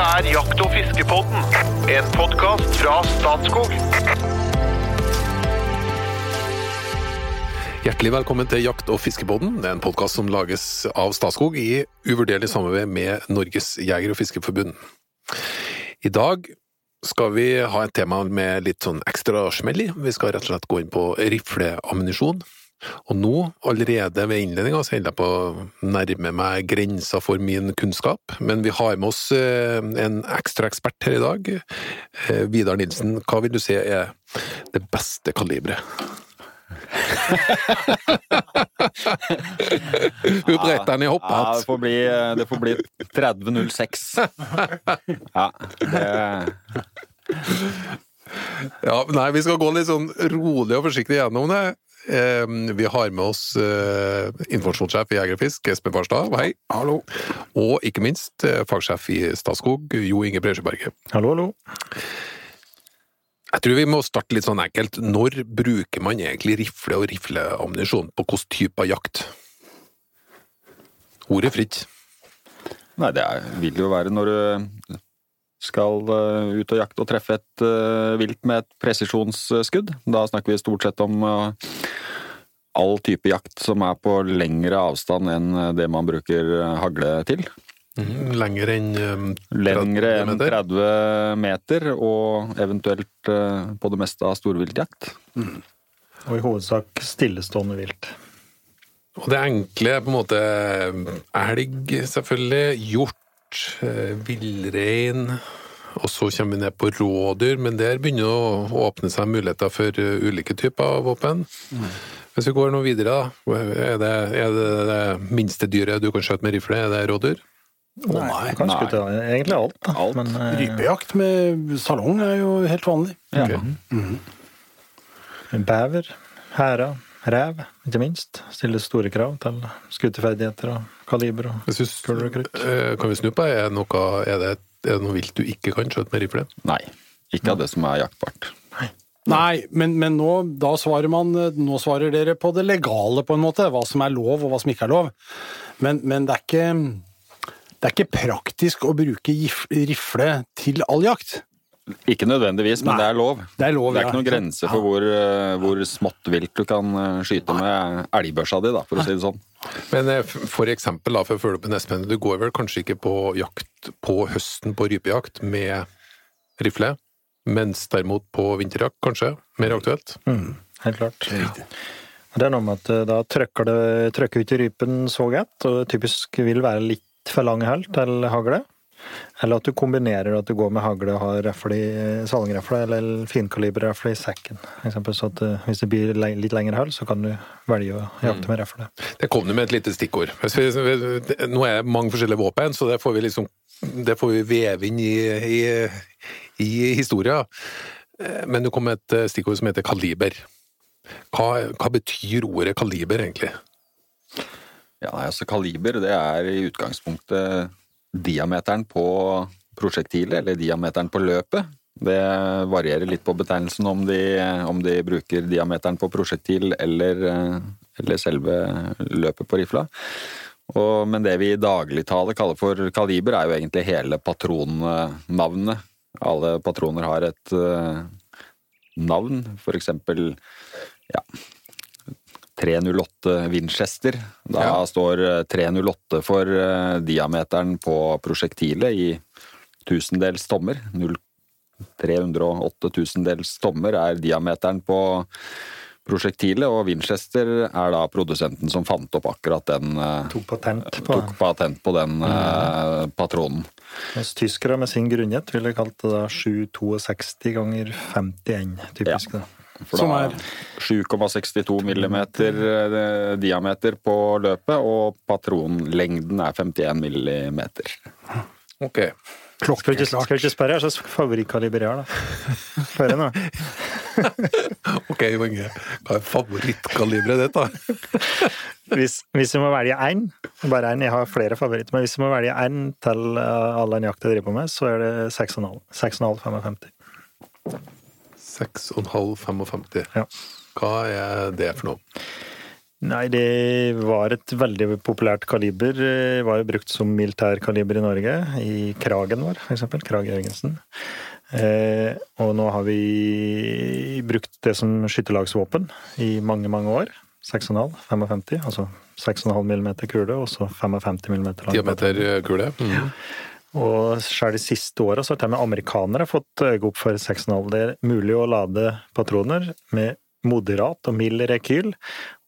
Dette er Jakt- og fiskepodden, en podkast fra Statskog. Hjertelig velkommen til Jakt- og fiskepodden. En podkast som lages av Statskog i uvurderlig samarbeid med Norges jeger- og fiskerforbund. I dag skal vi ha et tema med litt sånn ekstra smell i. Vi skal rett og slett gå inn på rifleammunisjon. Og nå, allerede ved innledninga, så holder jeg på å nærme meg grensa for min kunnskap. Men vi har med oss eh, en ekstra ekspert her i dag. Eh, Vidar Nilsen, hva vil du si er det beste kaliberet? Ubretteren i Ja, i det får bli, det får bli 30.06. Ja, det Ja, nei, vi skal gå litt sånn rolig og forsiktig gjennom det. Eh, Vi har med oss eh, informasjonssjef i Jeger og Fisk, Espen Farstad, hei. Hallo. Og ikke minst eh, fagsjef i Statskog, Jo Inge Bresjeberget. Hallo, hallo. Jeg tror vi må starte litt sånn enkelt. Når bruker man egentlig rifle og rifleammunisjon på hvilken type av jakt? Ordet fritt. Nei, det er, vil jo være når du skal eh, ut og jakte og treffe et uh, vilt med et presisjonsskudd. Da snakker vi stort sett om eh, all type jakt som er på lengre avstand enn det man bruker eh, hagle til. Mhm, Lenger enn eh, 30 Lengre enn 30 meter, og eventuelt eh, på det meste av storviltjakt. Og i hovedsak stillestående vilt. Og det enkle er på en måte elg, selvfølgelig, hjort, eh, villrein, og så kommer vi ned på rådyr, men der begynner det å åpne seg muligheter for eh, ulike typer våpen. Hvis vi går noe videre, da, er det, er det det minste dyret du kan skjøte med rifle, er det rådyr? nei. Kan nei. skutte egentlig alt, da. Alt. Men, uh... Rypejakt med salong er jo helt vanlig. Ja. bever, hæra, rev, ikke minst. Stiller store krav til skuterferdigheter og kaliber og kuler og krutt. eh, kan vi snu på, er, noe, er, det, er det noe vilt du ikke kan skjøte med rifle? Nei, ikke av det som er jaktbart. Nei, men, men nå, da svarer man, nå svarer dere på det legale, på en måte. Hva som er lov, og hva som ikke er lov. Men, men det, er ikke, det er ikke praktisk å bruke rifle til all jakt. Ikke nødvendigvis, men Nei, det er lov. det er lov, det er ja. ikke noen grense for hvor, eh, hvor smått vilt du kan eh, skyte med elgbørsa di, da, for å si det sånn. Men eh, for eksempel, da, for å følge opp en Espen, du går vel kanskje ikke på jakt på høsten på rypejakt med rifle, mens derimot på vinterjakk kanskje, mer aktuelt? Mm, helt klart. Det er noe med at eh, da trøkker det trøkker ut i rypen så godt, og det typisk vil være litt for lang hull til hagle. Eller at du kombinerer at du går med hagle og har rifle i salongrifle eller finkaliberrifle i sekken. Eksempel, så at eh, hvis det blir litt lengre hull, så kan du velge å jakte med rafle. Det kom du med et lite stikkord. Vi, nå er det mange forskjellige våpen, så det får vi liksom det får vi veve inn i, i, i historia. Eh, Men du kom med et eh, stikkord som heter kaliber. Hva, hva betyr ordet kaliber, egentlig? Ja, altså Kaliber det er i utgangspunktet diameteren på prosjektilet, eller diameteren på løpet. Det varierer litt på betegnelsen om de, om de bruker diameteren på prosjektil eller, eh, eller selve løpet på rifla. Og, men det vi i dagligtale kaller for kaliber, er jo egentlig hele patronnavnet. Alle patroner har et uh, navn, for eksempel ja, 308 Winchester. Da Ja. står eh, 308 for uh, diameteren på prosjektilet i tusendels tommer. 0 308 tusendels tommer er diameteren på prosjektilet, og Winchester er da produsenten som fant opp akkurat den eh, Tok patent på Tok patent på den eh, patronen. Mens tyskere med sin grunnhet ville kalt det da 762 ganger 51, typisk. da. For Som da er- 7,62 millimeter eh, diameter på løpet, og patronlengden er 51 millimeter. Ok. Skal vi ikke, skal vi ikke spørre hva slags favorittkaliber jeg har, da? Spør nå. Ok, Mange. Hva er favorittkaliberet ditt, da? Hvis, hvis vi må velge én, bare én, jeg har flere favoritter, men hvis vi må velge én til eh, all den jakta jeg driver på med, så er det 6,5. 6,5-55. 6,5-55. Ja. Hva er det for noe? Nei, det var et veldig populært kaliber. Det var jo brukt som militærkaliber i Norge. I Kragen vår, f.eks. Krag Jørgensen. Eh, og nå har vi brukt det som skytterlagsvåpen i mange, mange år. 6,5, 55, altså 6,5 mm kule, og så 55 mm lang. Diameterkule. Mm. Og selv de siste åra har til og med amerikanere fått øye opp for 6,5. Det er mulig å lade patroner med moderat og mild rekyl,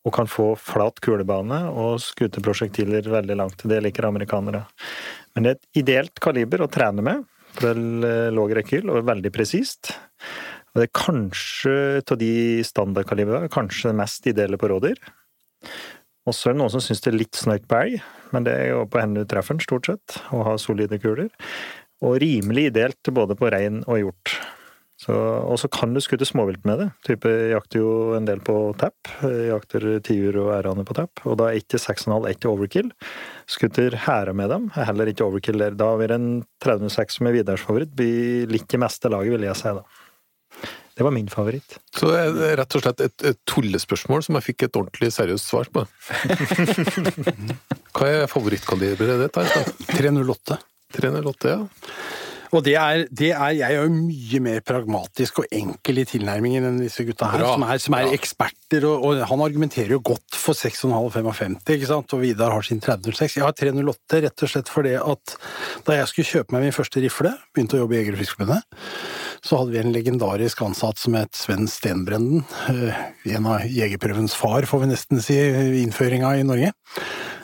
og kan få flat kulebane og skute prosjektiler veldig langt. Det liker amerikanere. Men det er et ideelt kaliber å trene med, for det er låg rekyl og veldig presist. Og det er kanskje av de standardkalibrene kanskje det mest ideelle på rådyr. Og så er det noen som syns det er litt snøyt på elg, men det er jo på hvor du treffer den, stort sett, å ha solide kuler. Og rimelig ideelt både på rein og hjort. Og så kan du skutte småvilt med det. Type jeg jakter jo en del på tap. Jeg jakter tiur og ærane på tap. Og da er ikke 6,5 ikke overkill. Skutter hæra med dem er heller ikke overkill der. Da vil en 36 som er Vidars favoritt bli litt i meste laget, vil jeg si da. Det var min favoritt. Så det er rett og slett et, et tullespørsmål som jeg fikk et ordentlig seriøst svar på. Hva er favorittkaliberet ditt? 308. 308, ja. Og det er, det er, Jeg er jo mye mer pragmatisk og enkel i tilnærmingen enn disse gutta her, Bra. som er, som er eksperter. Og, og han argumenterer jo godt for 6,5-55, ikke sant? og Vidar har sin 306. Jeg har 308 rett og slett fordi at da jeg skulle kjøpe meg min første rifle, begynte å jobbe i Jeger- og Fiskerforbundet, så hadde vi en legendarisk ansatt som het Sven Stenbrenden. eh, En av jegerprøvens far, får vi nesten si, innføringa i Norge.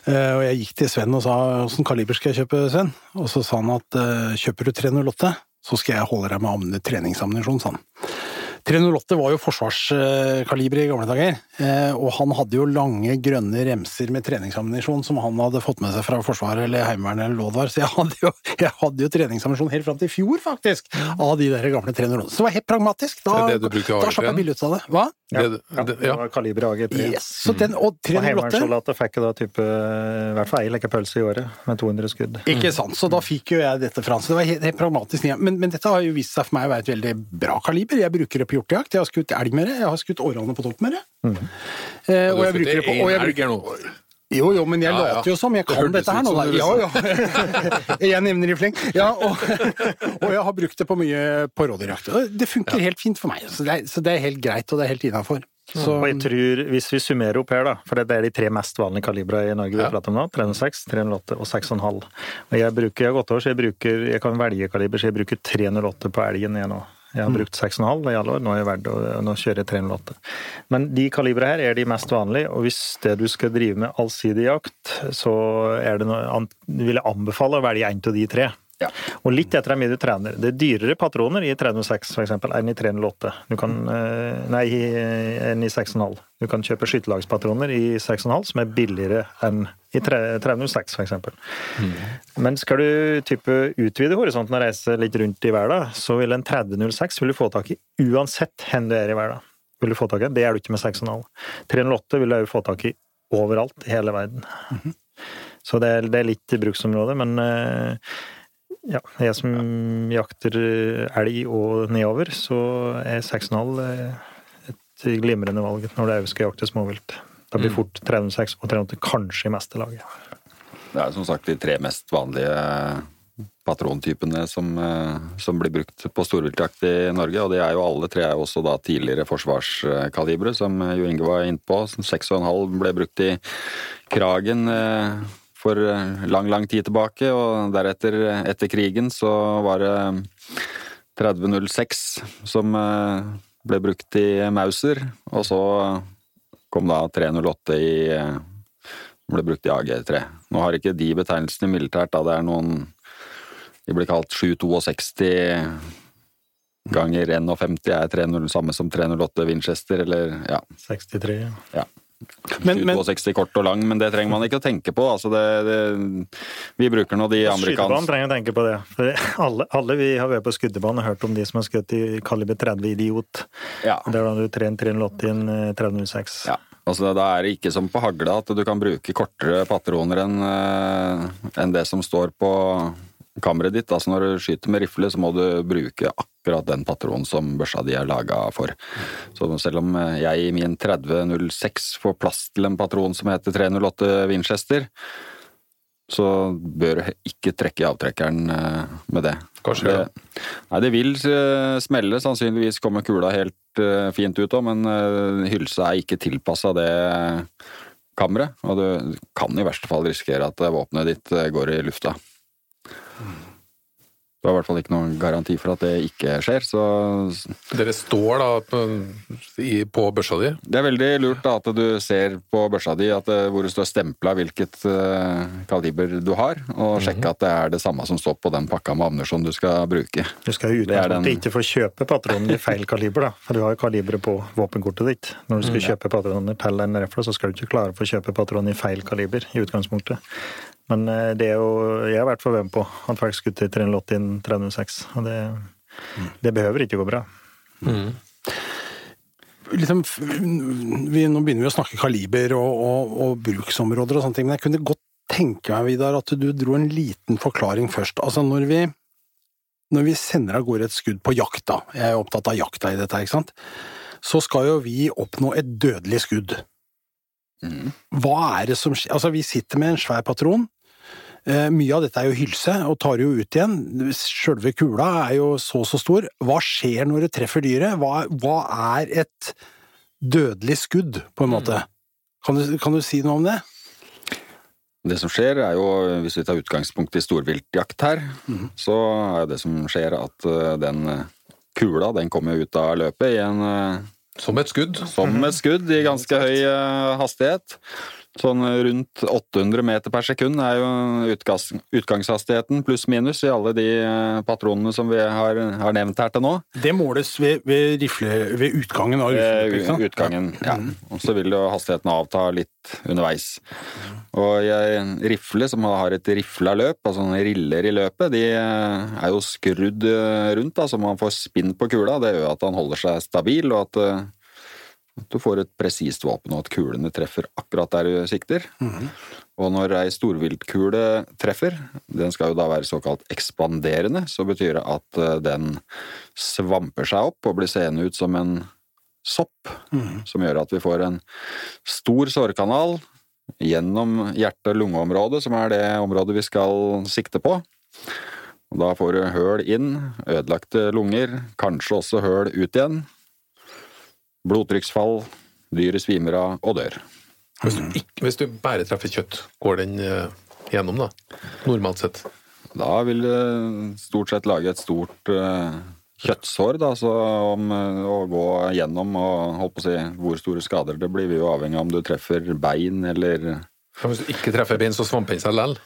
Eh, Og jeg gikk til Sven og sa åssen kaliber skal jeg kjøpe, Sven? Og så sa han at eh, kjøper du 308, så skal jeg holde deg med treningsammunisjon, sa han. 308 var jo forsvarskaliberet i gamle dager, eh, og han hadde jo lange, grønne remser med treningsammunisjon som han hadde fått med seg fra Forsvaret eller Heimevernet eller Lodvar, så jeg hadde jo, jeg hadde jo treningsammunisjon helt fram til i fjor, faktisk, av de der gamle 308. Så det var helt pragmatisk. Da, Det det da slapp AG3? jeg billig ut av det. Hva? Ja, Det- ja, det- det ja. var kaliberet AG3. Yes. Så den, og Og 308 heimevernssoldater fikk da type i hvert fall ei lekkepølse i året, med 200 skudd. Ikke sant, så da fikk jo jeg dette fra han. Så det var helt, helt pragmatisk. Men, men dette har jo vist seg for meg å være et veldig bra kaliber. Jeg bruker det på hjortejakt. Jeg har skutt elg med det, jeg har skutt århane på topp med det. Eh, og jeg bruker det på og jeg bruker, nå. Jo, jo, men jeg Ja, ja. later jo som. Jeg kan det dette her nå. da. Ja, ja. Jeg nevner i fleng. Ja, og, og jeg har brukt det på mye på rådyrjakt. Det funker helt fint for meg, så det, er, så det er helt greit, og det er helt innafor. Så Og jeg tror, hvis vi summerer opp her, da, for det er de tre mest vanlige kalibrene i Norge vi Ja. prater om nå, 306, 308 og 6,5. Og jeg bruker, jeg har gått over, så jeg bruker, jeg kan velge kaliber, så jeg bruker 308 på elgen jeg nå. Jeg har brukt 6,5 i alle år, nå, er jeg verdt, nå kjører jeg 308. Men de kalibrene her er de mest vanlige, og hvis det du skal drive med allsidig jakt, så er det noe, vil jeg anbefale å velge en av de tre. Ja. Og litt etter hvor mye du trener. Det er dyrere patroner i 306 for eksempel, enn i 308. Du kan, eh, nei, enn i 6,5. Du kan kjøpe skytterlagspatroner i 6,5 som er billigere enn i 306 for eksempel. Men skal du type utvide horisonten og reise litt rundt i verden, så vil en 3006 vil du få tak i uansett hvor du er i verden. Vil du få tak i. Det er du ikke med 6,5. 308 vil du få tak i overalt i hele verden. Så det er, det er litt i bruksområdet, men eh, ja, jeg som jakter elg og nedover, så er 6,5 eh, et glimrende valg når det òg skal jakte småvilt. Da blir fort 306 og 308 kanskje i meste laget. Det er som sagt de tre mest vanlige patrontypene som, eh, som blir brukt på storviltjakt i Norge, og de er jo alle tre er også da tidligere forsvarskalibre, som Jo Inge var inne på. 6,5 ble brukt i Kragen eh, for eh, lang, lang tid tilbake, og deretter, etter krigen, så var det 3006 som eh, ble brukt i Mauser, og så kom da 308 i eh, ble brukt i AG3. Nå har ikke de betegnelsene militært, da det er noen De blir kalt 762 ganger 51 er 30 samme som 308 Winchester, eller ja. 63. ja. Men- men- 62 kort og lang, men det trenger man ikke å tenke på. Altså det, det, vi bruker nå de Skytebanen amerikanske trenger å tenke på det. Alle, alle vi har vært på skytebanen og hørt om de som har skutt i kaliber 30 Idiot. ja. Der har du trener 380 i en eh, 306. Ja, altså Da er det ikke som på hagla at du kan bruke kortere patroner enn en enn det som står på kammeret ditt. Altså når du skyter med rifle, så må du bruke akkurat den patronen som børsa di er laga for. Så selv om jeg i min 3006 får plass til en patron som heter 308 Winchester, så bør du ikke trekke i avtrekkeren eh, med det. Kanskje det, Nei, det vil eh, smelle. Sannsynligvis kommer kula helt eh, fint ut òg, men hylsa er ikke tilpassa det kammeret. Og du kan i verste fall risikere at våpenet ditt går i lufta. Du har i hvert fall ikke noen garanti for at det ikke skjer, så Dere står da på, i, på børsa di. det er veldig lurt da, at du ser på børsa di at, det- hvor det står stempla hvilket uh, kaliber du har, og sjekke at det er det samme som står på den pakka med ammunisjon du skal bruke. Du skal jo er den- ikke få kjøpe patroner i feil kaliber, da. For du har jo kaliberet på våpenkortet ditt. Når du skal kjøpe patroner til en rifle, så skal du ikke klare å få kjøpe patroner i feil kaliber i utgangspunktet. Men eh, det er jo Jeg har vært for hvem på at folk skutter i 380 i en 306, og det, det behøver ikke gå bra. liksom, vi, Nå begynner vi å snakke kaliber og, og, og bruksområder og sånne ting, men jeg kunne godt tenke meg, Vidar, at du dro en liten forklaring først. Altså, når vi, når vi sender av gårde et skudd på jakta, jeg er opptatt av jakta i dette, ikke sant, så skal jo vi oppnå et dødelig skudd. Hva er det som skjer? Altså, vi sitter med en svær patron. Eh, mye av dette er jo hylse, og tar jo ut igjen. Sjølve kula er jo så så stor. Hva skjer når det treffer dyret? Hva, hva er et dødelig skudd, på en måte? Kan du, kan du si noe om det? Det som skjer er jo, hvis vi tar utgangspunkt i storviltjakt her, så er det som skjer at eh, den eh, kula den kommer ut av løpet i en Som et skudd. som et skudd i ganske høy hastighet. Sånn rundt 800 meter per sekund er jo utgangshastigheten pluss minus i alle de eh, patronene som vi har, har nevnt her til nå. Det måles ved, ved, rifle, ved utgangen av rifleløpet, sant? utgangen, ja. Og så vil jo hastigheten avta litt underveis. Og i rifle som har et rifla løp, altså riller i løpet, de eh, er jo skrudd eh, rundt, da, så man får spinn på kula. Det gjør at han holder seg stabil, og at, at du får et presist våpen, og at kulene treffer akkurat der du sikter. Og når ei storviltkule treffer, den skal jo da være såkalt ekspanderende, så betyr det at eh, den svamper seg opp og blir seende ut som en sopp, som gjør at vi får en stor sårkanal gjennom hjerte-lungeområdet, som er det området vi skal sikte på. Og da får du høl inn, ødelagte lunger, kanskje også høl ut igjen. Blodtrykksfall, dyret svimer av og dør. Hvis du, ikke, hvis du bare treffer kjøtt, går den eh, gjennom, da? Normalt sett. Da vil det stort sett lage et stort eh, kjøttsår, da, så om eh, å gå gjennom og holdt på å si hvor store skader det blir, vil jo avhenge av om du treffer bein eller hvis du ikke treffer bein, så svamper den seg likevel?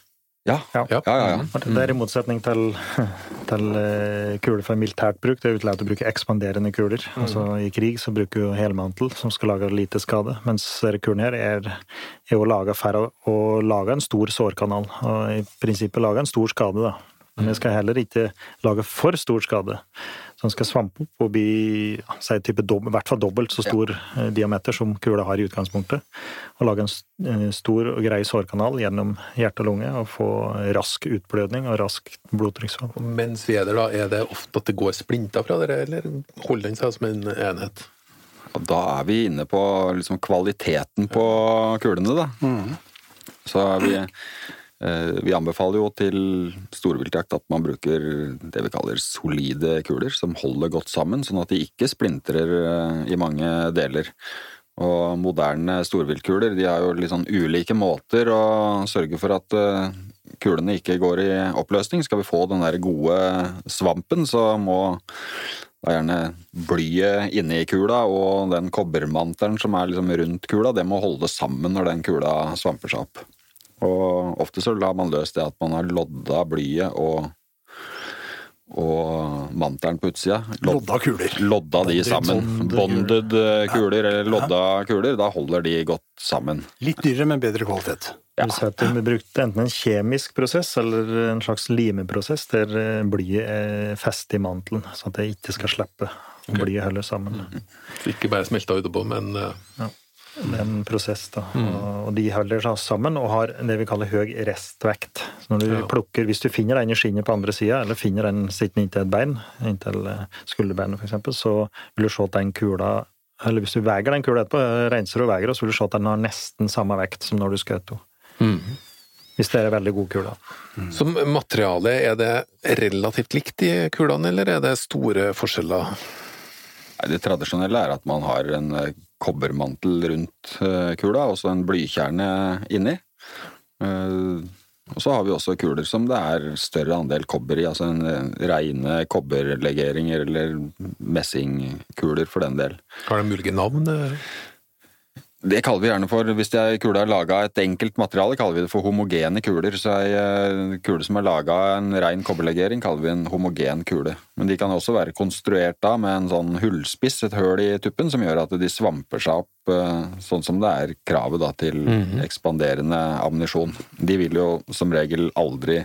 Ja, Ja. ja, ja. ja. Og Det er i motsetning til, til eh, kuler for militært bruk. Det er utlært å bruke ekspanderende kuler. Altså I krig så bruker du helmantel, som skal lage lite skade. Mens denne kulen her er, er å lage færre å, å lage en stor sårkanal. Og i prinsippet lage en stor skade, da. Men jeg skal heller ikke lage for stor skade. Så den skal svampe opp og bli ja, si type dob- i hvert fall dobbelt så stor ja. diameter som kula har i utgangspunktet. Og lage en eh, stor og grei sårkanal gjennom hjerte og lunge og få rask utblødning og rask blodtrykksfall. Mens vi er der, da, er det ofte at det går splinter fra dere, eller holder den seg som en enhet? Og da er vi inne på liksom kvaliteten på kulene, da. Så vi, eh, vi anbefaler jo til storviltjakt at man bruker det vi kaller solide kuler, som holder godt sammen, sånn at de ikke splintrer eh, i mange deler. Og moderne storviltkuler de har jo litt sånn ulike måter å sørge for at eh, kulene ikke går i oppløsning. Skal vi få den der gode svampen, så må da gjerne blyet inni kula og den kobbermantelen som er liksom rundt kula, det må holde sammen når den kula svamper seg opp. Og ofte så lar man løst det at man har lodda blyet og, og mantelen på utsida. Lod, Lodda kuler. Lodda de sammen. bonded eh, kuler, eller lodda kuler. Da holder de godt sammen. Litt dyrere, men bedre kvalitet. Det vil si at det brukte enten en kjemisk prosess eller en slags limeprosess der eh, blyet er festet i mantelen, så at det ikke skal slippe. Okay. Blyet heller sammen. Så ikke bare smelta utpå, men eh, Det er en prosess, da. Og de holder seg sammen og har det vi kaller høy restvekt. Så når du Ja. plukker, Hvis du finner den i skinnet på andre sida, eller finner den sittende inntil et bein, inntil eh, skulderbeinet f.eks., så vil du se at den kula Eller hvis du veier den kula etterpå, renser og veier, så vil du se at den har nesten samme vekt som når du skjøt henne. Hvis det er en veldig god kule. Så materialet, er det relativt likt i kulene, eller er det store forskjeller? Nei, Det tradisjonelle er at man har en eh, kobbermantel rundt eh, kula, og så en blykjerne inni. Eh, Og så har vi også kuler som det er større andel kobber i, altså en reine kobberlegeringer eller messingkuler for den del. Har de mulige navn? Det kaller vi gjerne for, hvis ei kule er laga av et enkelt materiale, kaller vi det for homogene kuler. Så ei eh, kule som er laga av en rein kobberlegering, kaller vi en homogen kule. Men de kan også være konstruert da med en sånn hullspiss, et høl i tuppen, som gjør at de svamper seg opp eh, sånn som det er kravet da til ekspanderende ammunisjon. De vil jo som regel aldri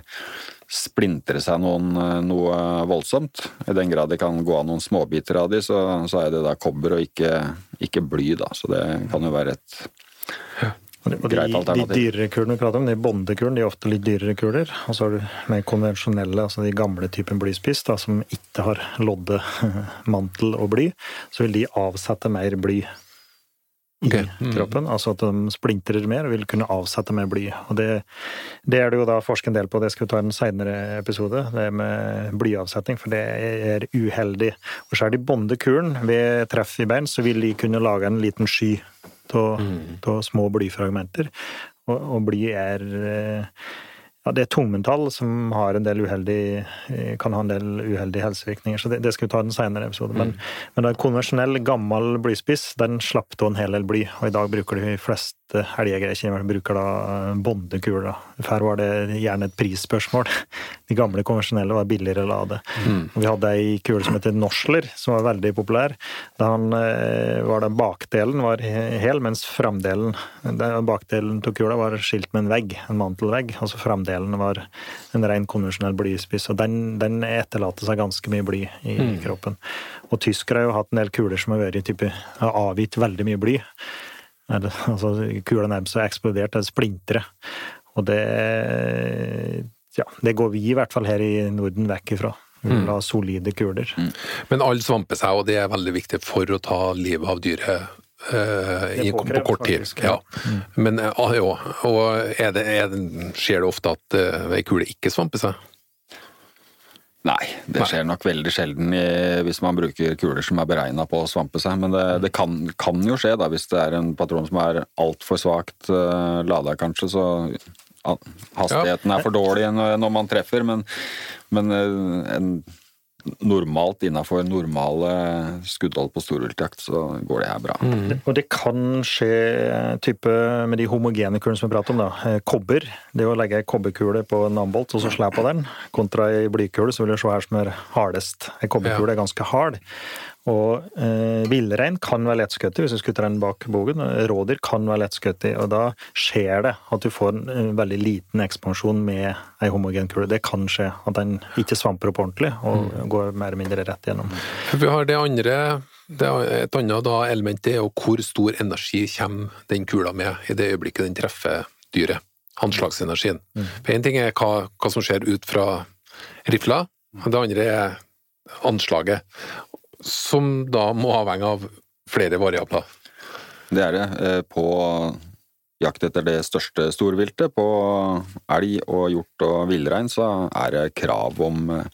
splintre seg noen, eh, noe voldsomt. I den grad det kan gå av noen småbiter av de, så, så er det da kobber og ikke, ikke bly, da. Så det kan jo være et ja. greit alternativ. de de dyrere kulene vi prater om, de bondekulene, de er ofte litt dyrere kuler. Og så har du mer konvensjonelle, altså de gamle typen blyspiss, da, som ikke har loddemantel og bly. Så vil de avsette mer bly i Ok, mm. kroppen. Altså at de splintrer mer og vil kunne avsette mer bly. Og det, det er det jo da forsket en del på, det skal vi ta i en seinere episode, det med blyavsetning, for det er uheldig. Og så er de bondekulen ved treff i bein, så vil de kunne lage en liten sky av mm. små blyfragmenter. Og, og bly er eh, ja, det er tungmetall som har en del uheldig, eh, kan ha en del uheldige helsevirkninger. Så det, det skal vi ta i en senere episode. Men, men en konvensjonell, gammel blyspiss den slapp da en hel del bly. Og i dag bruker de fleste elgjegere bruker da bondekuler. Før var det gjerne et prisspørsmål. De gamle konvensjonelle var billigere å lade. Mm. vi hadde ei kule som heter Norsler, som var veldig populær. Da han, eh, var den bakdelen var hel, mens framdelen Bakdelen av kula var skilt med en vegg, en mantelvegg. Altså framdelen var en ren konvensjonell blyspiss. Og den, den etterlater seg ganske mye bly i kroppen. Og tyskere har jo hatt en del kuler som har vært type, har avgitt veldig mye bly. Eller, altså, kula nærmest har eksplodert, det er splintre. Og det Ja, det går vi i hvert fall her i Norden vekk ifra. Vi vil ha solide kuler. Men alle svamper seg, og det er veldig viktig for å ta livet av dyret. eh, i, på kort tid. faktisk, Ja. ja. Men eh, ah, ja, og er det, er det, skjer det ofte at uh, ei kule ikke svamper seg? Nei, det skjer nok veldig sjelden i, hvis man bruker kuler som er beregna på å svampe seg. Men det, det kan, kan jo skje da, hvis det er en patron som er altfor svakt uh, lada, kanskje. Så hastigheten er for dårlig når, når man treffer. Men, men eh, en, normalt innafor normale skuddhold på storviltjakt, så går det her bra. Og det kan skje eh, type med de homogene kulene som vi prater om, da. Eh, Kobber. Det å legge ei kobberkule på en ambolt og så slå på den, kontra ei blykule, så vil du se her som er hardest. Ei kobberkule er ganske hard. Og eh, villrein kan være lettskutt hvis du skutter den bak bogen. Rådyr kan være lettskutt og da skjer det at du får en eh, veldig liten ekspansjon med ei homogen kule. Det kan skje at den ikke svamper opp ordentlig og går mer eller mindre rett gjennom. Vi har det andre det Et annet da, element er hvor stor energi kommer den kula med i det øyeblikket den treffer dyret. Anslagsenergien. For Én ting er hva, hva som skjer ut fra rifla, det andre er anslaget. Som da må avhenge av flere variabler. Det er det. eh, På jakt etter det største storviltet, på elg og hjort og villrein, så er det krav om eh,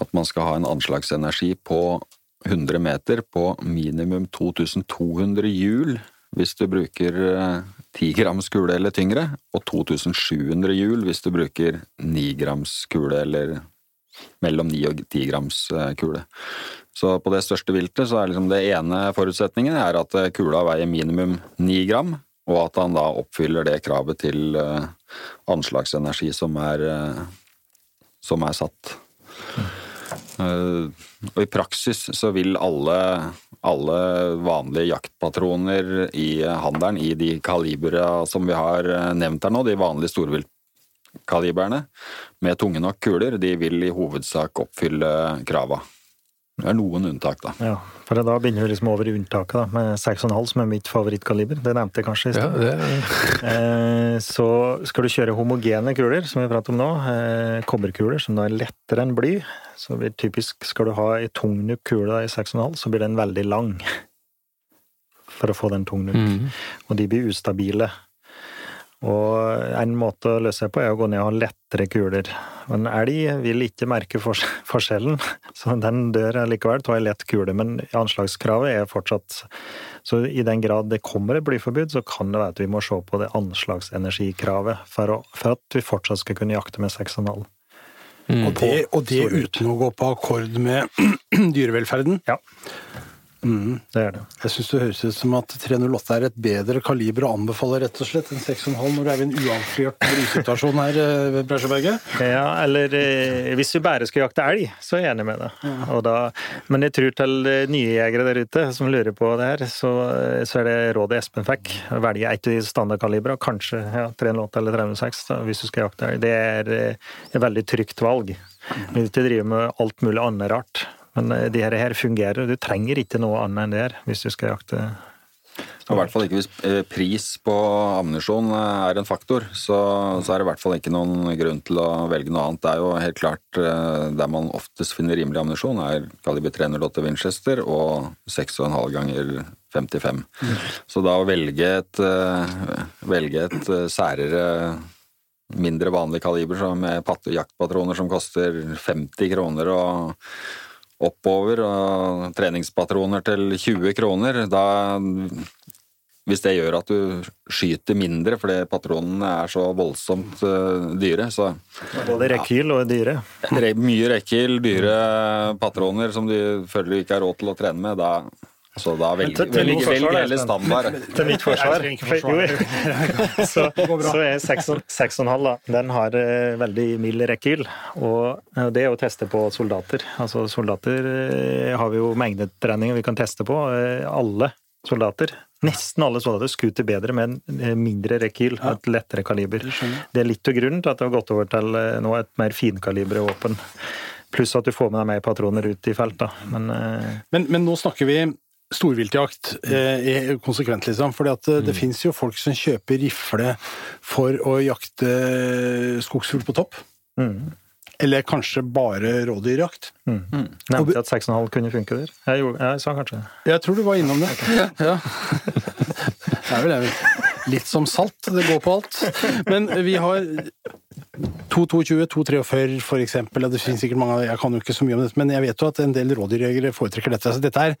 at man skal ha en anslagsenergi på 100 meter på minimum 2200 hjul hvis du bruker eh, 10 grams kule eller tyngre, og 2700 hjul hvis du bruker 9 grams kule eller mellom 9 og 10 grams eh, kule. Så på det største viltet så er liksom det ene forutsetningen er at eh, kula veier minimum 9 gram, og at han da oppfyller det kravet til eh, anslagsenergi som er, som er satt. Og i praksis så vil alle, alle vanlige jaktpatroner i handelen, i de kalibera som vi har nevnt her nå, de vanlige storviltkalibrene, med tunge nok kuler, de vil i hovedsak oppfylle krava. Det er noen unntak, da. Ja, for da begynner vi liksom over i unntaket, da, med 6,5 som er mitt favorittkaliber. Det nevnte jeg kanskje i Ja, det, Eh, Så skal du kjøre homogene kuler, som vi prater om nå, eh, kobberkuler, som da er lettere enn bly, så blir typisk skal du ha ei tungnuk kule da i 6,5, så blir den veldig lang. For å få den tungnuk. Mm. Og de blir ustabile. Og en måte å løse det på er å gå ned og ha lettere kuler. En elg vil ikke merke fors forskjellen, så den dør likevel av ei lett kule. Men anslagskravet er fortsatt Så i den grad det kommer et blyforbud, så kan det være at vi må se på det anslagsenergikravet for, å, for at vi fortsatt skal kunne jakte med 6,5. Mm. Og det, og det uten å gå på akkord med dyrevelferden. Ja, Mm. det er det. Jeg syns det høres ut som at 308 er et bedre kaliber å anbefale rett og slett enn 6,5 når det er i en uavklart brysituasjon her, ved Bresjeberget. Ja, eller eh, hvis vi bare skal jakte elg, så er jeg enig med deg. Og da, men jeg tror til eh, nye jegere der ute som lurer på det her, så, eh, så er det rådet Espen fikk. Velge et av de standardkalibrene, kanskje ja, 308 eller 306 da, hvis du skal jakte elg. Det er eh, et veldig trygt valg. Du driver med alt mulig annet rart. Men det de her, fungerer. Du trenger ikke noe annet enn det her hvis du skal jakte. Og I hvert fall ikke hvis eh, pris på ammunisjon eh, er en faktor, så, så er det i hvert fall ikke noen grunn til å velge noe annet. Det er jo helt klart eh, der man oftest finner rimelig ammunisjon, er kaliber 308 Winchester og 6,5 ganger 55. Så da å velge et, eh, velge et eh, særere mindre vanlig kaliber med jaktpatroner som koster 50 kroner og oppover, og treningspatroner til 20 kroner, da hvis det gjør at du skyter mindre fordi patronene er så voldsomt eh, dyre, så Både rekyl og dyre. Ja, mye rekyl, dyre patroner som du føler du ikke har råd til å trene med, da så da velg, til- til velg, hele standard. Til mitt forsvar. Så, så er 6,5 da, den har eh, veldig mild rekkehyll. Og eh, det er å teste på soldater. Altså soldater eh, har vi jo mengdetreninger vi kan teste på. Alle soldater, nesten alle soldater, skuter bedre med en mindre rekyl og et lettere kaliber. Det er litt av grunnen til at det har gått over til nå et mer finkalibre våpen. Pluss at du får med deg mer patroner ut i felt, da. Men Men, men nå snakker vi storviltjakt eh, konsekvent, liksom. For at eh, det finnes jo folk som kjøper rifle for å jakte skogsfugl på topp. mm, Eller kanskje bare rådyrjakt. mm. Nevnte jeg at 6,5 kunne funke der? Jeg, gjorde, jeg sa kanskje. Jeg tror du var innom det. Ja. Det er vel det. Litt som salt, det går på alt. Men vi har 222, 243 for eksempel, og det finnes sikkert mange jeg kan jo ikke så mye om dette, men jeg vet jo at en del rådyrjegere foretrekker dette. Så dette er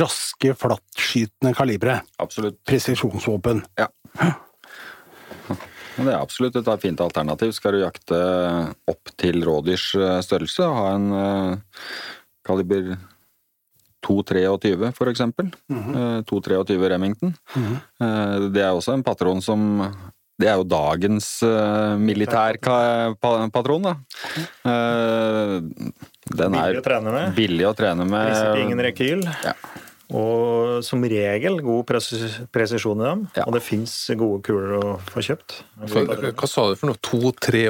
raske, flattskytende kalibre. Absolutt. Presisjonsvåpen. Ja. Det er absolutt et fint alternativ. Skal du jakte opp til rådyrs eh, størrelse ha en eh, kaliber 223 for eksempel, -hmm. 223 Remington, Eh, det er også en patron som det er jo dagens uh, militærpatron, da. Eh, den Billig er å trene med. billig å trene med. Priser ingen rekyl. Ja. Og som regel god pres presisjon i dem. Ja. Og det fins gode kuler å få kjøpt. Hva sa du for noe? 223?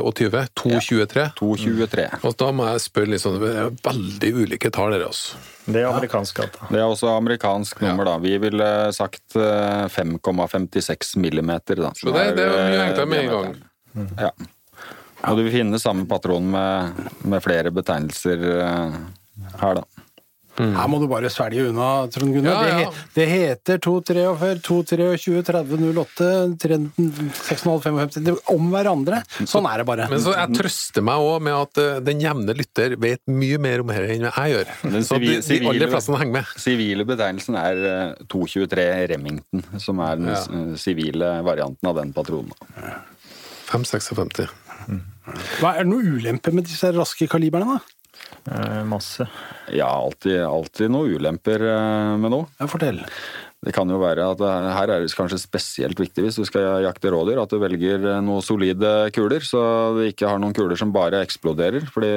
223? 223. Og da må jeg spørre litt sånn, det er veldig ulike tall der, altså. Det er amerikansk gata. Det er også amerikansk nummer, da. Vi ville sagt eh, 5,56 millimeter, da. Så det, det er mye eh, enklere med en gang. Mm. Ja. Og du vil finne samme patron med, med flere betegnelser eh, her, da. Her må du bare svelge unna, Trond Gunnar. Ja, ja. Det, det heter 243, 223, 30, 08, 6,5, 55 det er Om hverandre. Sånn er det bare. Men så jeg trøster meg òg med at eh, den jevne lytter vet mye mer om dette enn jeg gjør. Den Så de, de aller fleste henger med. Sivile betegnelsen er eh, 223 Remington, som er den Ja. eh, sivile varianten av den patronen. da. 556. Hva, er det noe ulempe med disse raske kaliberne, da? Eh, masse. Ja, alltid, alltid noen ulemper eh, med noe. Ja, fortell. Det kan jo være at her er det kanskje spesielt viktig hvis du skal jakte rådyr, at du velger eh, noen solide kuler, så du ikke har noen kuler som bare eksploderer. Fordi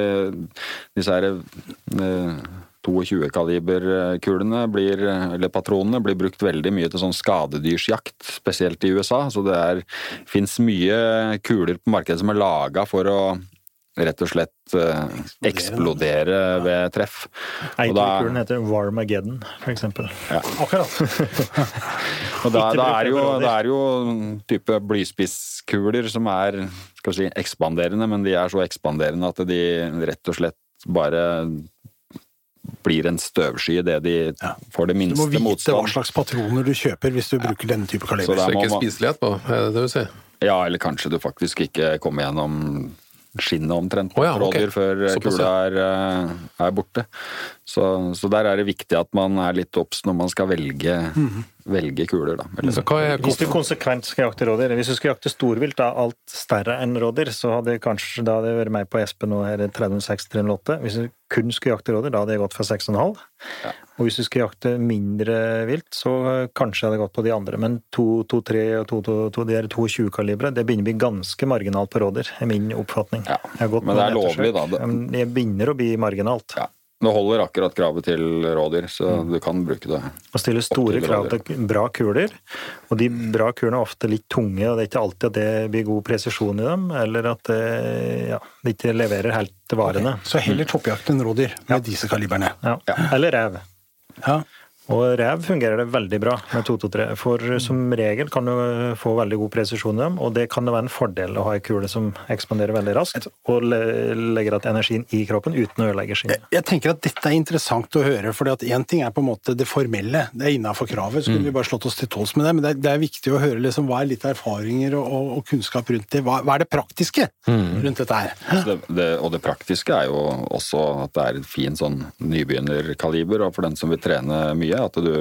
disse her eh, 22-kaliberkulene blir, eller patronene, blir brukt veldig mye til sånn skadedyrsjakt, spesielt i USA. Så det er, fins mye kuler på markedet som er laga for å rett og slett eh, eksplodere ved treff. Eiterkulen kulen heter Warmageddon, for eksempel. Akkurat. Og da, da, er jo, da, er jo type blyspisskuler som er skal vi si, ekspanderende, men de er så ekspanderende at de rett og slett bare blir en støvsky idet de Ja. får det Du må vite vite hva slags patroner du kjøper hvis du bruker denne type kaliber. Så, Så er ikke spiselighet på, er det det du sier? Ja, eller kanskje du faktisk ikke kommer gjennom skinnet omtrent på oh, ja, okay. rådyr før kula er, eh, er borte. Så, så der er det viktig at man er litt obs når man skal velge, Mhm. velge kuler, da. Eller, Så hva er Hvis du konsekvent skal jakte rådyr Hvis du skal jakte storvilt, da, alt større enn rådyr, så hadde kanskje da hadde vært meg på Espen og her 36-308. Hvis du kun skulle jakte rådyr, da hadde jeg gått for 6,5. Og hvis du skulle jakte mindre vilt, så kanskje jeg hadde gått på de andre. Men 223 og 222, de der 22-kalibre, det begynner å bli ganske marginalt på rådyr, er min oppfatning. Ja, men det er lovlig, da. Det- Ja, Det begynner å bli marginalt. ja. Det holder akkurat kravet til rådyr, så Mm. du kan bruke det. Og stille store til krav til bra kuler. Og de bra kulene er ofte litt tunge, og det er ikke alltid at det blir god presisjon i dem, eller at det, ja, det ikke leverer helt til varene. Så heller toppjakt enn rådyr med disse kalibrene. Ja. Eller rev. Ja. Og rev fungerer det veldig bra med 223, for som regel kan du få veldig god presisjon i dem, og det kan det være en fordel å ha ei kule som ekspanderer veldig raskt, og le legger igjen energien i kroppen uten å ødelegge skinnet. Jeg tenker at dette er interessant å høre, for én ting er på en måte det formelle, det er innafor kravet, så kunne vi bare slått oss til tåls med det, men det er, det er viktig å høre liksom, hva er litt erfaringer og, og, og kunnskap rundt det. Hva, hva er det praktiske rundt dette her? Altså det, det. Og det praktiske er jo også at det er et fint sånn nybegynnerkaliber, og for den som vil trene mye, at du,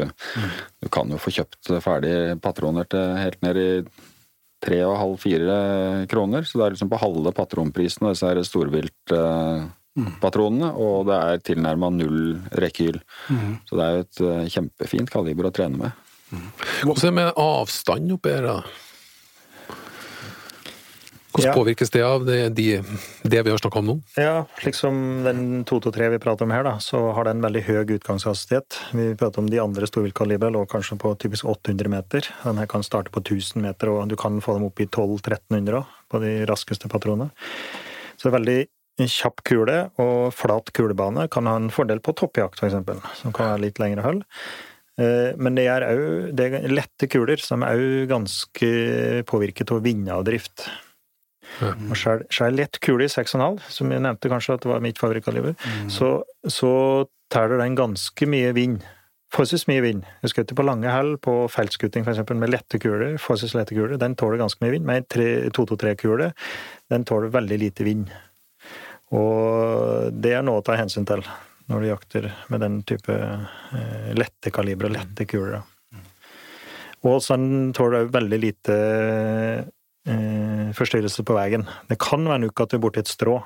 du kan jo få kjøpt ferdig patroner til helt ned i tre og halv, fire kroner. Så det er liksom på halve patronprisen av disse storviltpatronene, og det er tilnærma null rekyl. Så det er jo et eh, kjempefint kaliber å trene med. Hvordan er det med avstand oppi her, da? Hvordan Ja. påvirkes det av det, de, det vi har snakka om nå? Ja, slik som den 223 vi prater om her, da, så har den veldig høy utgangshastighet. Vi prater om de andre storviltkalibrene lå kanskje på typisk 800 meter. Den her kan starte på 1000 meter, og du kan få dem opp i 1200-1300 på de raskeste patronene. Så veldig kjapp kule og flat kulebane kan ha en fordel på toppjakt, f.eks., som kan være litt lengre hull. Eh, Men det er òg er lette kuler som er òg ganske påvirket av vindavdrift. Og skjær lett kule i 6,5, som jeg nevnte kanskje at det var mitt favorittkaliber, så, så tæler den ganske mye vind. Forholdsvis mye vind. Jeg skjøt på lange hell på feltskuting f.eks. med lette kuler, forholdsvis lette kuler. Den tåler ganske mye vind. Med en 223-kule, den tåler veldig lite vind. Og det er noe å ta hensyn til når du jakter med den type eh, lette kaliber og lette kuler. Og så tåler òg veldig lite eh, forstyrrelse på veien. Det kan være nok at du er borti et strå.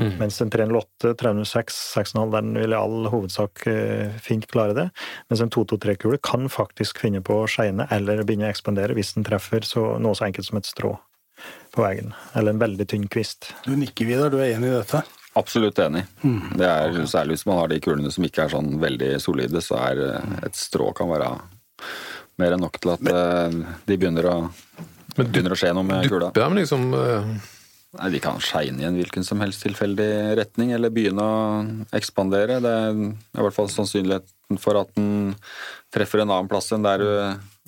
Mens en 308, 306, 6,5 den vil i all hovedsak eh, fint klare det. Mens en 223-kule kan faktisk finne på å skeine eller begynne å ekspandere hvis den treffer så, noe så enkelt som et strå på veien. Eller en veldig tynn kvist. Du nikker, Vidar, du er enig i dette? Absolutt enig. Det er Særlig hvis man har de kulene som ikke er sånn veldig solide, så er eh, et strå kan være mer enn nok til at eh, de begynner å, begynner å skje noe med kula. Dupper dem liksom uh... Nei, De kan skeine i en hvilken som helst tilfeldig retning, eller begynne å ekspandere. Det er i hvert fall sannsynligheten for at den treffer en annen plass enn der du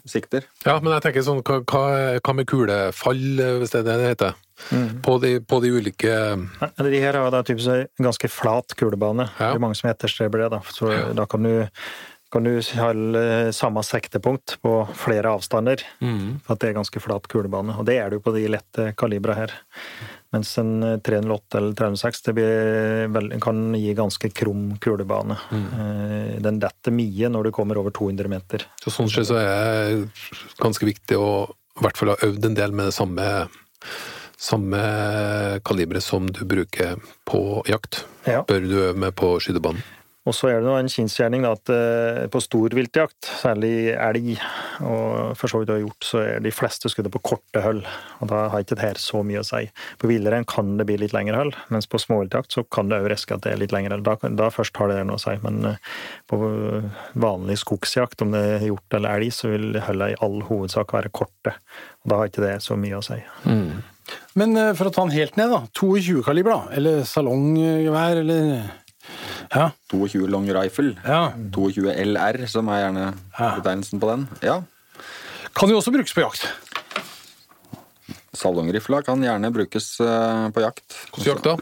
sikter. Ja, men jeg tenker sånn, hva, hva, hva med kulefall, eh, hvis det er det det heter? På, de, på de ulike Nei, De her har da typisk en ganske flat kulebane. Ja. Det er mange som etterstreber det. Da. Så da kan du, kan du holde samme sektepunkt på flere avstander. For at det er ganske flat kulebane. Og det er det jo på de lette kalibra her. Mens en 308 eller 306 det blir vel, kan gi ganske krum kulebane. Mm. Den detter mye når du kommer over 200 meter. Så sånn sett så er det ganske viktig å i hvert fall ha øvd en del med det samme, samme kaliberet som du bruker på jakt. Ja. Bør du øve med på skytebanen? Og så er det nå en kjensgjerning at eh, på storviltjakt, særlig elg og for så vidt også gjort, så er de fleste skuddene på korte hull. Og da har ikke det her så mye å si. På villrein kan det bli litt lengre hull, mens på småviltjakt så kan det òg riske at det er litt lengre hull. Da, da først har det noe å si. Men eh, på vanlig skogsjakt, om det er hjort eller elg, så vil hullene i all hovedsak være korte. Og da har ikke det så mye å si. Men eh, for å ta den helt ned, da. 22 kaliber, da. Eller salonggevær, eller Ja. 22 long rifle. ja. 22 LR, som er gjerne betegnelsen på den. Ja. Kan jo også brukes på jakt. Salongrifla kan gjerne brukes eh, på jakt. Hvordan jakt da?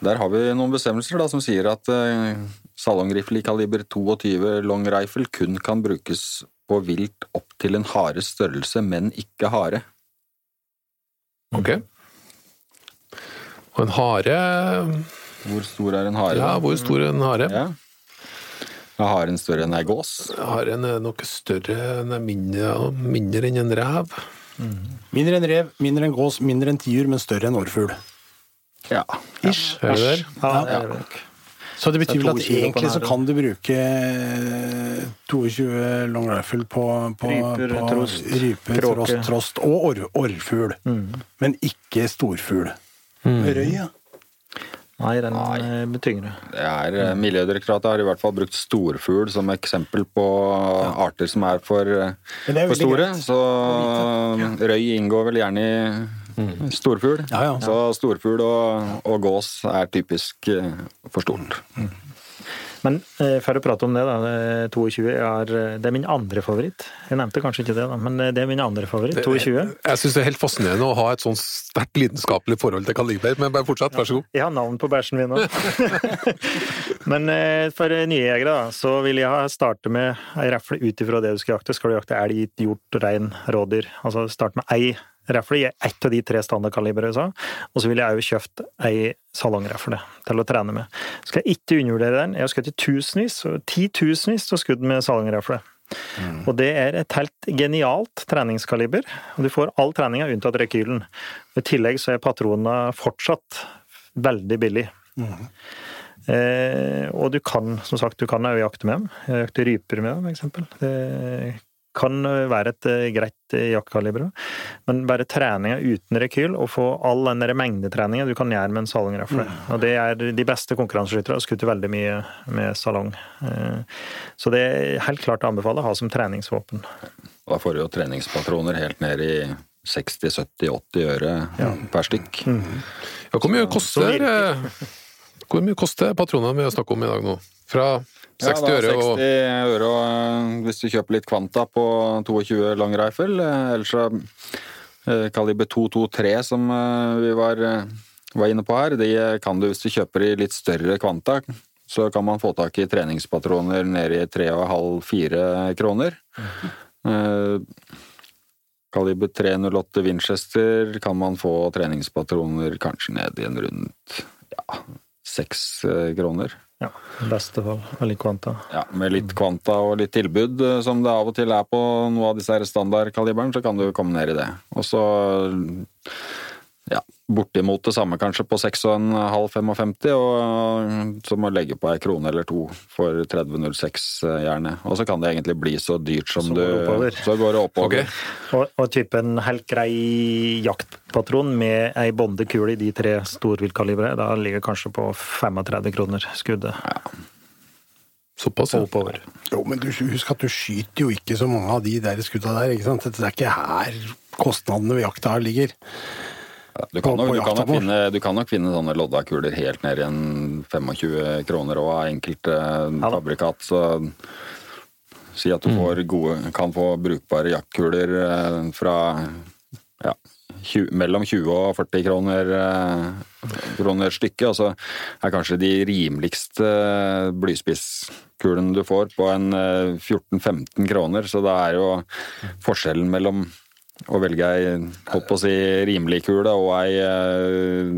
Der har vi noen bestemmelser da, som sier at uh, salongrifle i kaliber 22 long rifle kun kan brukes på vilt opp til en hares størrelse, men ikke hare. Ok. Og en hare Hvor stor er en hare? Ja, hvor stor er en hare? Ja. Er haren større enn ei gås? Haren er noe større, den er mindre, mindre enn en rev. Mindre enn rev, mindre enn gås, mindre enn tiur, men større enn årfugl. Ja. Ish. Er det der? Ja, Ja. nok. Så det betyr vel at egentlig så kan du bruke eh, 22 long rifle på, på Ryper, på trost, ryper, trost, trost og orrfugl, mm. Men ikke storfugl. Røy, ja. Nei, den Nei. blir tyngre. Det er, eh, Miljødirektoratet har i hvert fall brukt storfugl som eksempel på arter som er for, eh, er for store. greit Så røy inngår vel gjerne i storfugl. Ja, ja. Så storfugl og, og gås er typisk eh, for stort. Men eh, for å prate om det, da. 22 er, eh, det er min andre favoritt. Jeg nevnte kanskje ikke det, da, men eh, det er min andre favoritt. 22. Jeg syns det er helt fascinerende å ha et sånn sterkt lidenskapelig forhold til kaliber, men bare fortsett, vær så god. Jeg har navn på bæsjen min òg. Men for nye jegere da, så vil jeg starte med ei rifle ut ifra det du skal jakte. Skal du jakte elg, hjort, rein, rådyr? Altså start med ei rifle i ett av de tre standardkalibrene jeg sa. Og så vil jeg òg kjøpt ei salongrifle til å trene med. Skal jeg ikke undervurdere den. Jeg har skutt i tusenvis, titusenvis av skudd med salongrifle. Og det er et helt genialt treningskaliber. Og du får all treninga unntatt rekylen. I tillegg så er patronene fortsatt veldig billig. Eh, og du kan, som sagt, du kan òg jakte med dem. Jeg jakte ryper med dem, eksempel. Det kan være et eh, greit eh, jaktkaliber. Men bare treninga uten rekyl, og få all den mengdetreninga du kan gjøre med en salongrifle. Og det er de beste konkurranseskyttere har skutt veldig mye med salong. Eh, så det er helt klart å anbefale å ha som treningsvåpen. Da får du jo treningspatroner helt ned i 60-70-80 øre per stykk. Ja, hvor mye koster eh, Hvor mye koster patronene vi har snakket om i dag nå? Fra 60 ja, øre og 60 øre og, eh, hvis du kjøper litt kvanta på 22 long rifle. eh, Ellers så eh, kaliber 223 som vi var, var inne på her, de kan du hvis du kjøper i litt større kvanta. Så kan man få tak i treningspatroner nede i 3,5-4 kroner. Eh, Kaliber 308 Winchester kan man få treningspatroner kanskje ned i en rundt ja, seks kroner. Ja, i beste fall. Veldig kvanta. Ja, med litt kvanta og litt tilbud, eh, som det av og til er på noe av disse standardkaliberen, så kan du komme ned i det. Og så ja, bortimot det samme kanskje på 6,5-55, og så må du legge på ei krone eller to for 3006 gjerne. Og så kan det egentlig bli så dyrt som Så du oppover. Så går det oppover. Okay. Og, og type en helt grei jaktpatron med ei bondekule i de tre storviltkalibre, da ligger kanskje på 35 kroner skuddet. såpass. Ja. oppover. Jo, men du, husk at du skyter jo ikke så mange av de der skudda der, ikke sant? Det er ikke her kostnadene ved jakta ligger. Du kan, nok, du, kan nok finne, du kan nok finne sånne loddakuler helt ned i en 25 kroner og av enkelte ja, fabrikat, så si at du får gode, kan få brukbare jaktkuler eh, fra ja, 20, mellom 20 og 40 kroner, eh, kroner stykket, og så er kanskje de rimeligste blyspisskulene du får på en eh, 14-15 kroner, så det er jo forskjellen mellom å velge ei holdt å si rimelig kule og ei eh,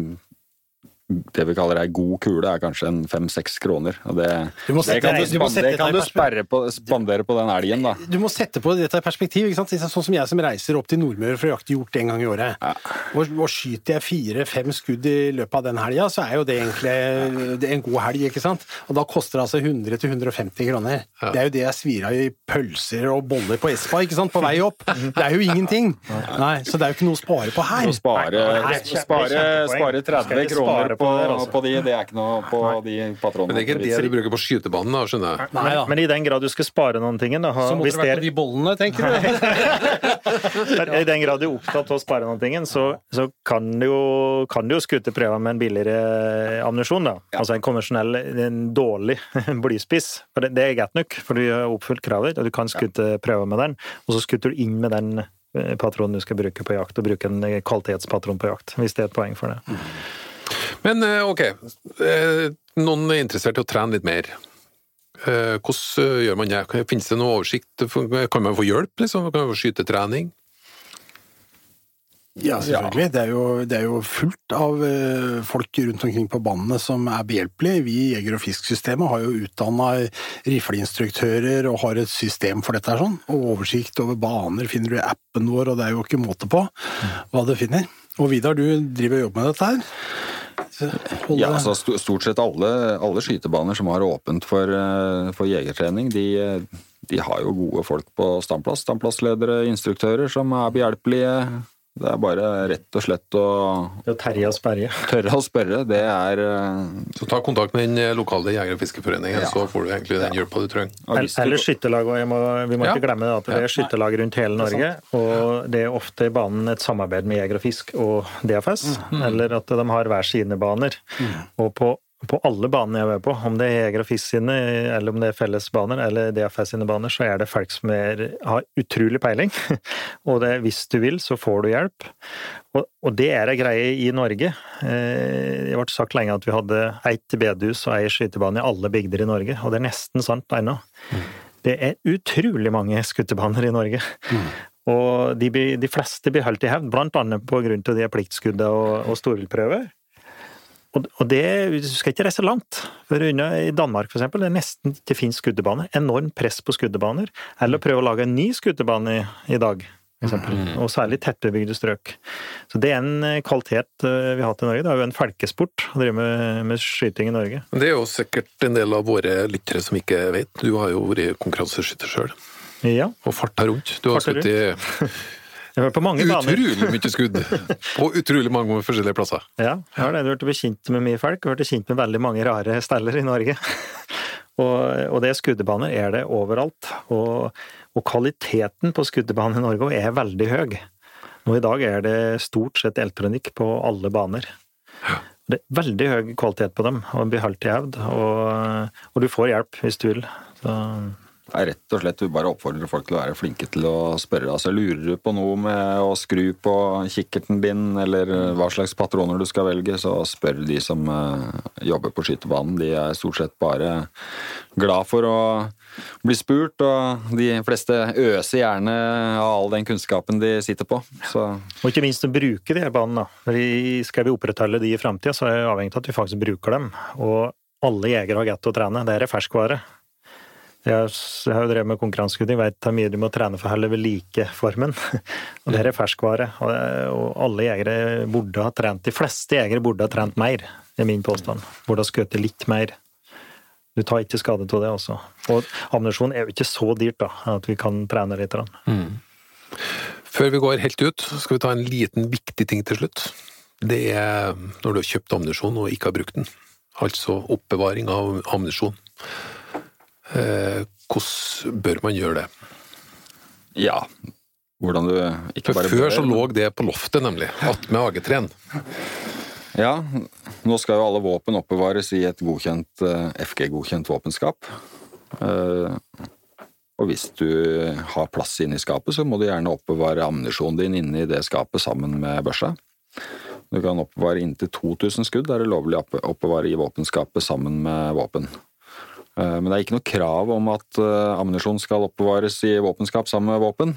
det vi kaller ei god kule, er kanskje en fem-seks kroner. Og det, det kan du, du span- sette det kan du sperre på, spandere på den elgen, da. Du må sette på dette i perspektiv. ikke sant? Sånn som jeg som reiser opp til Nordmøre for å jakte hjort en gang i året. Og, og skyter jeg fire-fem skudd i løpet av den helga, så er jo det egentlig det en god helg. ikke sant? Og da koster det altså 100-150 kroner. Det er jo det jeg svir av i pølser og boller på Espa ikke sant? på vei opp. Det er jo ingenting. Nei, Så det er jo ikke noe å spare på her. Spare, Nei, spare, spare 30 kroner spare på, på det, altså. på de, det er ikke noe på de patronene. Men det er ikke det du bruker på skytebanen, da, skjønner jeg. Nei da. Men i den grad du skal spare noen ting, da, ha, Så må hvis det vært på de bollene, tenker du? I den grad du er opptatt av å spare noen ting, så, så kan du jo, kan du jo skutte prøver med en billigere ammunisjon. da. Altså en konvensjonell, en dårlig blyspiss. For det, det er greit nok, for du har oppfylt kravet, og du kan skutte prøver med den. Og så skutter du inn med den eh, patronen du skal bruke på jakt, og bruke en kvalitetspatron på jakt, hvis det er et poeng for det. Men eh, ok, eh, noen er interessert i å trene litt mer. Eh, Hvordan gjør man det? Finnes det noe oversikt? Kan man få hjelp, liksom? Kan man få skytetrening? Ja, selvfølgelig. Det, er jo, det er jo fullt av folk rundt omkring på bandene som er behjelpelige. Vi i Jeger- og Fisk-systemet har jo utdanna rifleinstruktører og har et system for dette. sånn. Og oversikt over baner finner du i appen vår, og det er jo ikke måte på hva du finner. Og Vidar, du driver og jobber med dette her. Holde- Ja, altså Stort sett alle, alle skytebaner som har åpent for, eh, for jegertrening, de, eh, de har jo gode folk på standplass. Standplassledere, instruktører som er behjelpelige. Det er bare rett og slett å Det er Terje og sperre. tørre å spørre. Det er eh, Så ta kontakt med den lokale jeger- og fiskeforeningen, så får du egentlig den hjelpa du trenger. og Eller skytterlag, og må, vi må Ja. ikke glemme det at det er skytterlag rundt hele Norge. Og det er ofte i banen et samarbeid med Jeger og Fisk og DFS, eller at de har hver sine baner. Og på, på alle banene jeg er vært på, om det er Jeger og Fisk sine, eller om det er fellesbaner eller DFS sine baner, så er det folk som er, har utrolig peiling. og det, hvis du vil, så får du hjelp. Og, og det er ei greie i Norge. Eh, Det ble sagt lenge at vi hadde ett bedehus og ei skytebane i alle bygder i Norge, og det er nesten sant ennå. Det er utrolig mange skutebaner i Norge. Og de, de fleste blir holdt i hevd, blant annet på grunn av de pliktskuddene og, og storviltprøver. Og, det du skal ikke reise langt. For I Danmark for eksempel, det er nesten ikke finnes skuddebane. Enormt press på skuddebaner. Eller prøve å lage en ny skuddebane i, i dag. Eksempel. Og særlig tettbebygde strøk. Så det er en eh, kvalitet eh, vi har hatt i Norge. Det er jo en felkesport å drive med, med skyting i Norge. Men det er jo sikkert en del av våre lyttere som ikke vet. Du har jo vært konkurranseskytter sjøl, Ja, og farta rundt. Du har skutt i jeg har på mange baner. utrolig mye skudd på utrolig mange forskjellige plasser. Ja, har det. Du blitt kjent med mye folk, og blitt kjent med veldig mange rare steller i Norge. og, og det skuddebaner er det overalt. Og, og kvaliteten på skuddebanen i Norge er veldig høy. Nå i dag er det stort sett elektronikk på alle baner. Det er veldig høy kvalitet på dem, og blir holdt i hevd. Og, og du får hjelp hvis du vil. Så, er rett og slett vi bare oppfordrer folk til å være flinke til å spørre. Altså, Lurer du på noe med å skru på kikkerten din, eller hva slags patroner du skal velge, så spør de som eh, jobber på skytebanen. De er stort sett bare glad for å bli spurt, og de fleste øser gjerne av all den kunnskapen de sitter på. Så Og ikke minst å bruke de her banene. vi Skal vi opprettholde de i framtida, så er det avhengig av at vi faktisk bruker dem. Og alle jegere har godt å trene. Det er ferskvare. Jeg har jo drevet med konkurranseskudding, veit hvor mye du må trene for å holde ved like formen. Og det er ferskvare. Og alle jegere burde ha trent De fleste jegere burde ha trent mer, er min påstand. Burde ha skutt litt mer. Du tar ikke skade av det også. Og ammunisjon er jo ikke så dyrt, da, at vi kan trene litt. Mm. Før vi går helt ut, skal vi ta en liten viktig ting til slutt. Det er når du har kjøpt ammunisjon og ikke har brukt den. Altså oppbevaring av ammunisjon. Eh, hvordan bør man gjøre det? ja, hvordan du ikke For bare Før bør, så lå det på loftet, nemlig. Attmed AG3-en. Ja, nå skal jo alle våpen oppbevares i et godkjent, eh, FG-godkjent våpenskap. Eh, Og hvis du har plass inne i skapet, så må du gjerne oppbevare ammunisjonen din inne i det skapet sammen med børsa. Du kan oppbevare inntil 2000 skudd, er det lovlig å oppbevare i våpenskapet sammen med våpen. Eh, Men det er ikke noe krav om at eh, ammunisjon skal oppbevares i våpenskap sammen med våpen.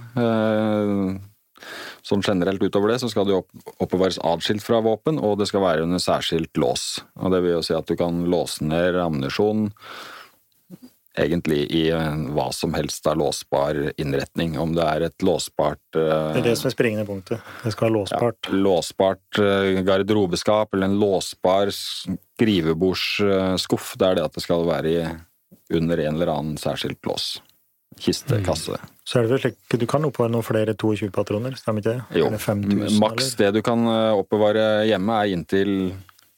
Som Sånn generelt utover det så skal det oppbevares atskilt fra våpen, og det skal være under særskilt lås. Og det vil jo si at du kan låse ned ammunisjon egentlig i hva som helst av låsbar innretning. Om det er et låsbart uh, Det er det som er springende punktet. Det skal være låsbart. Ja, låsbart uh, garderobeskap eller en låsbar skrivebordsskuff. Det er det at det skal være i, under en eller annen særskilt lås. Kiste, kasse. Mm. Så er det vel slik du kan oppbevare noen flere 22 patroner, stemmer ikke det? Jo, 5000, maks det du kan oppbevare hjemme er inntil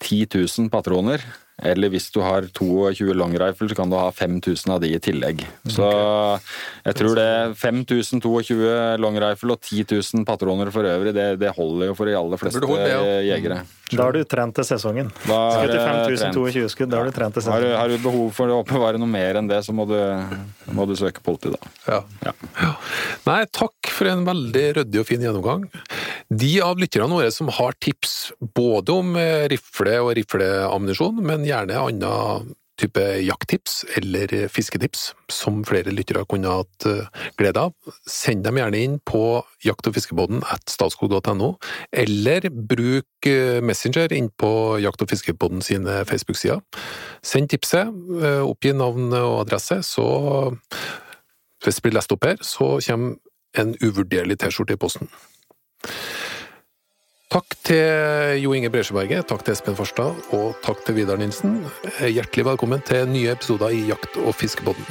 10 000 patroner. Eller hvis du har 22 long rifle, så kan du ha 5000 av de i tillegg. Så jeg tror det 5000 22 long rifle og 10 000 patroner for øvrig, det, det holder jo for de aller fleste jegere. Da har du trent til sesongen. Da har, til 5022 skudd, da har du trent til sesongen. Har, har, du behov for å oppbevare noe mer enn det, så må du, må du søke politi, da. Ja. Ja. ja. Nei, takk for en veldig ryddig og fin gjennomgang. De av lytterne våre som har tips både om eh, rifle og rifleammunisjon, men gjerne annen type jakttips eller fisketips, som flere lyttere kunne hatt eh, glede av, send dem gjerne inn på jakt- og fiskebåten at statskog.no, eller bruk eh, Messenger inn på Jakt- og fiskebåten sine Facebook-sider. Send tipset, oppgi navn og adresse, så hvis det blir lest opp her, så kommer en uvurderlig T-skjorte i posten. Takk til Jo Inge Bresjeberget, takk til Espen Farstad og takk til Vidar Nilsen. Hjertelig velkommen til nye episoder i Jakt- og fiskebåten.